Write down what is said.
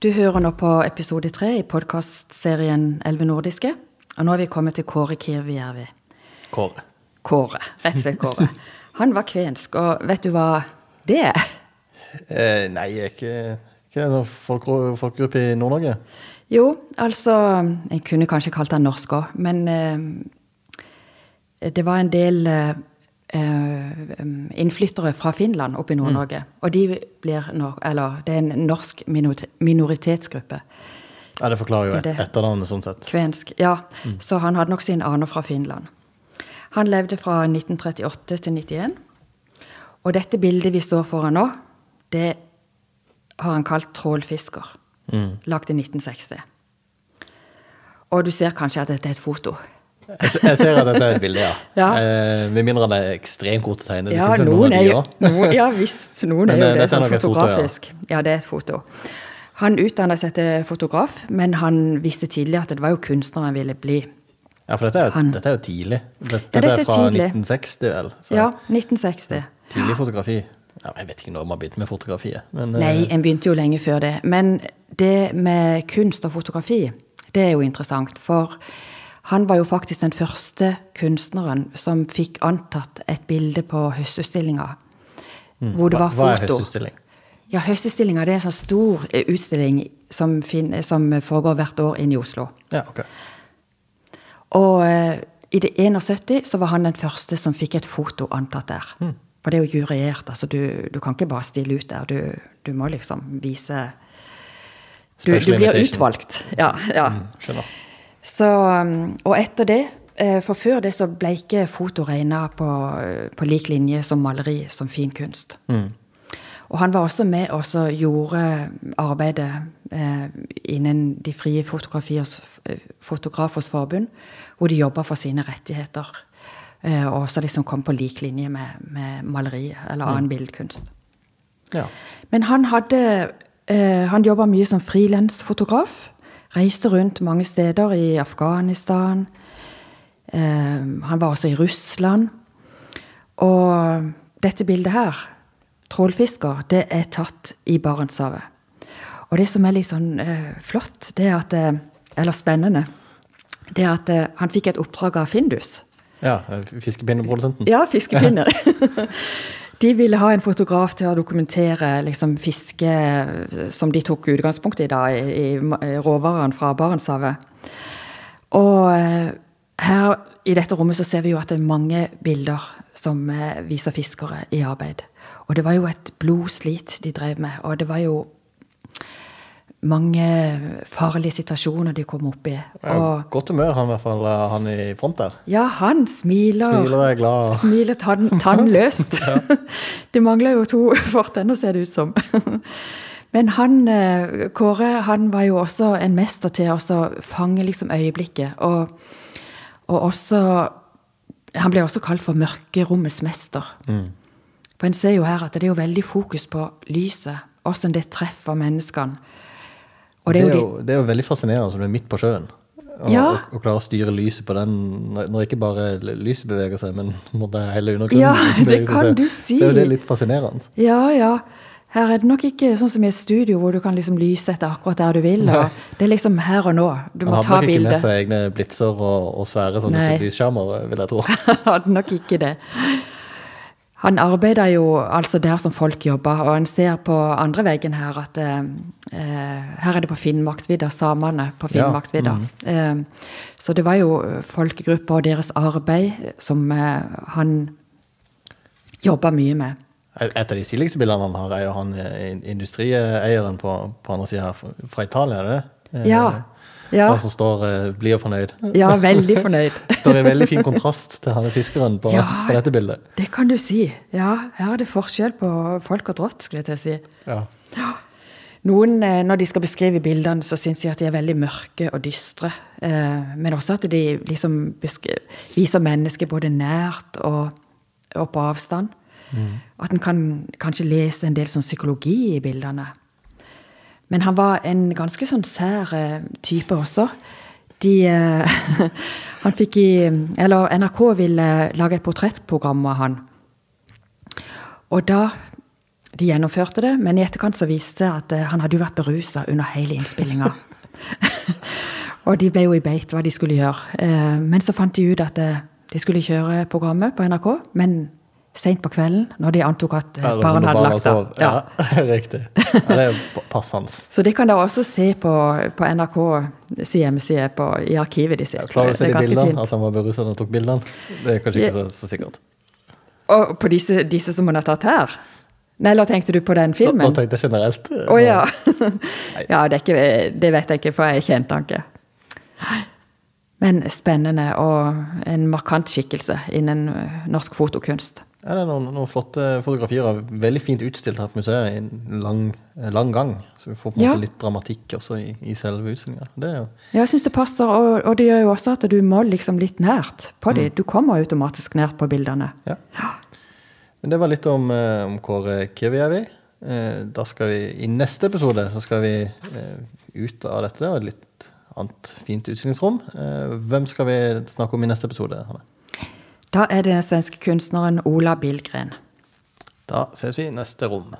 Du hører nå på episode tre i podkastserien Elleve nordiske. Og nå er vi kommet til Kåre Kirvijärvi. Kåre. Kåre, rett og slett Kåre. Han var kvensk, og vet du hva det er? Eh, nei, jeg er ikke, Hva en det, folk, folkegruppe i Nord-Norge. Jo, altså Jeg kunne kanskje kalt han norsk òg, men eh, det var en del eh, innflyttere fra Finland oppe i Nord-Norge. Og de blir Eller det er en norsk minoritetsgruppe. Ja, Det forklarer jo er etternavnet, sånn sett. Kvensk. Ja. Så han hadde nok sine aner fra Finland. Han levde fra 1938 til 91. Og dette bildet vi står foran nå, det har han kalt trålfisker. Mm. Lagt i 1960. Og du ser kanskje at dette er et foto. Jeg, ser at dette er et bilde, ja. Ja. Eh, med mindre han er ekstremt god til å tegne. Det Ja, jo noen noen er jo Ja visst, noen er jo eh, det sånn som nok foto, ja. fotografisk. Ja, det er et foto. Han utdanna seg til fotograf, men han visste tidlig at det var jo kunstner han ville bli. Ja, for dette er, jo- Han- dette er jo tidlig. Dette, Ja, dette er fra tidlig. 1960, vel? Så Ja, 1960. Tidlig fotografi. Ja, jeg vet ikke når man begynte med fotografiet. Men, eh, Nei, en begynte jo lenge før det. Men det med kunst og fotografi, det er jo interessant. For han var jo faktisk den første kunstneren som fikk antatt et bilde på Høstutstillinga. Hvor det hva, foto. hva er høstutstilling? Ja, Høstutstillinga er en sånn stor eh, utstilling som, fin- som foregår hvert år inne i Oslo. Ja, ok. Og eh, i det 71 så var han den første som fikk et foto antatt der. For det er jo juriert. altså du, du kan ikke bare stille ut der. Du, du må liksom vise Du, du blir utvalgt. Ja. ja. Skjønner. Så, um, og etter det eh, For før det så ble ikke foto regna på, på lik linje som maleri, som fin kunst. Og han var også med og så gjorde arbeidet eh, innen De frie eh, fotografers forbund, hvor de jobba for sine rettigheter. Eh, og også liksom kom på lik linje med, med maleri eller annen billedkunst. Ja. Men han hadde eh, Han jobba mye som frilansfotograf. Reiste rundt mange steder i Afghanistan. Eh, han var også i Russland. Og dette bildet her, 'Trålfisker', det er tatt i Barentshavet. Og det som er litt sånn eh, flott, det er at eh, Eller spennende, det er at eh, han fikk et oppdrag av Findus. ja Fiskepinneprodusenten? Ja, fiskepinner. De ville ha en fotograf til å dokumentere liksom, fiske som de tok utgangspunkt i, da, i, i råvarene fra Barentshavet. Og eh, her i dette rommet så ser vi jo at det er mange bilder som eh, viser fiskere i arbeid. Og det var jo et blodslit de drev med, og det var jo mange farlige situasjoner de kom opp i. Ja, Og godt humør, han i hvert fall, eh, han i front der. ja, han smiler. Smiler er glad. Smiler tann, tannløst. det mangler jo to fortenner, ser det ut som. Men han, eh, Kåre han var jo også en mester til å fange liksom øyeblikket. Og, og også Han ble også kalt for mørkerommets mester. For en ser jo her at det er jo veldig fokus på lyset, hvordan det treffer menneskene. Og Det er, jo de, jo, det er jo veldig fascinerende som du er midt på sjøen. Og, Ja. og, og klarer å styre lyset på den når når ikke bare lyset beveger seg, men måte hele undergrunnen. Ja, det kan du si. Så er jo det litt fascinerende. Ja, ja. Her er det nok ikke sånn som i et studio hvor du kan liksom lyse etter akkurat der du vil. Det er liksom her og nå. Du må Han må hadde ta nok ikke med seg egne blitser og, og svære sånne lysskjermer, vil jeg tro. Hadde nok ikke det. Han arbeider jo altså der som folk jobber, og en ser på andre veggen her at eh, eh, her er det på Finnmarksvidda, samene på Ja, Finnmarksvidda. Eh, så det var jo folkegrupper og deres arbeid som eh, han jobba mye med. Et av de stiligste bildene han har, er jo han eh, industrieieren på, på andre sida her, fra- fra Italia, er det det? Eh, Ja. Ja, som står eh, blid fornøyd. ja veldig fornøyd. Står i veldig fin kontrast til han fiskeren på, Ja. på dette bildet. Det kan du si. Ja, her er det forskjell på folk og drott, skulle jeg til å si. Ja. Noen, eh, når de skal beskrive bildene, så syns de at de er veldig mørke og dystre. Eh, Men også at de liksom viser mennesket både nært og, og på avstand. At en kan kanskje lese en del sånn psykologi i bildene. Men han var en ganske sånn sær eh, type også. De eh, Han fikk i Eller NRK ville lage et portrettprogram av han. Og da de gjennomførte det, men i etterkant så viste det at eh, han hadde jo vært berusa under hele innspillinga. og de ble jo i beit hva de skulle gjøre. Men så fant de ut at de skulle kjøre programmet på NRK, men seint på kvelden, når de antok at barna barn hadde lagt seg. Ja. Ja, riktig. Ja, det er passende. Så det kan dere også se på, på NRK sin hjemmeside på, i arkivet de Ja, sitt. Klarer du å se de bildene? fint. At han var berusa da han tok bildene? Det er kanskje ikke så, så sikkert. Og på disse, disse som hun har tatt her? Nei, eller tenkte du på den filmen? nå tenkte jeg generelt. Å oh, ja. ja det, ikke, det vet jeg ikke, for jeg kjente han ikke. Men spennende og en markant skikkelse innen eh, norsk fotokunst. Ja, det er noen, noen flotte fotografier. av- Veldig fint utstilt her på museet i en lang, lang gang. Så vi får på en Ja. måte litt dramatikk også i, i selve utstillinga. Ja, jeg syns det passer, og, og det gjør jo også at du må liksom litt nært på dem. Du kommer automatisk nært på bildene. Ja. Men det var litt om, eh, om Kåre Kirvijärvi. Eh, da skal vi i neste episode så skal vi eh, ut av dette og et litt annet fint utstillingsrom. Eh, hvem skal vi snakke om i neste episode? Hanne? Da er det den svenske kunstneren Ola Billgren. Da ses vi i neste rom.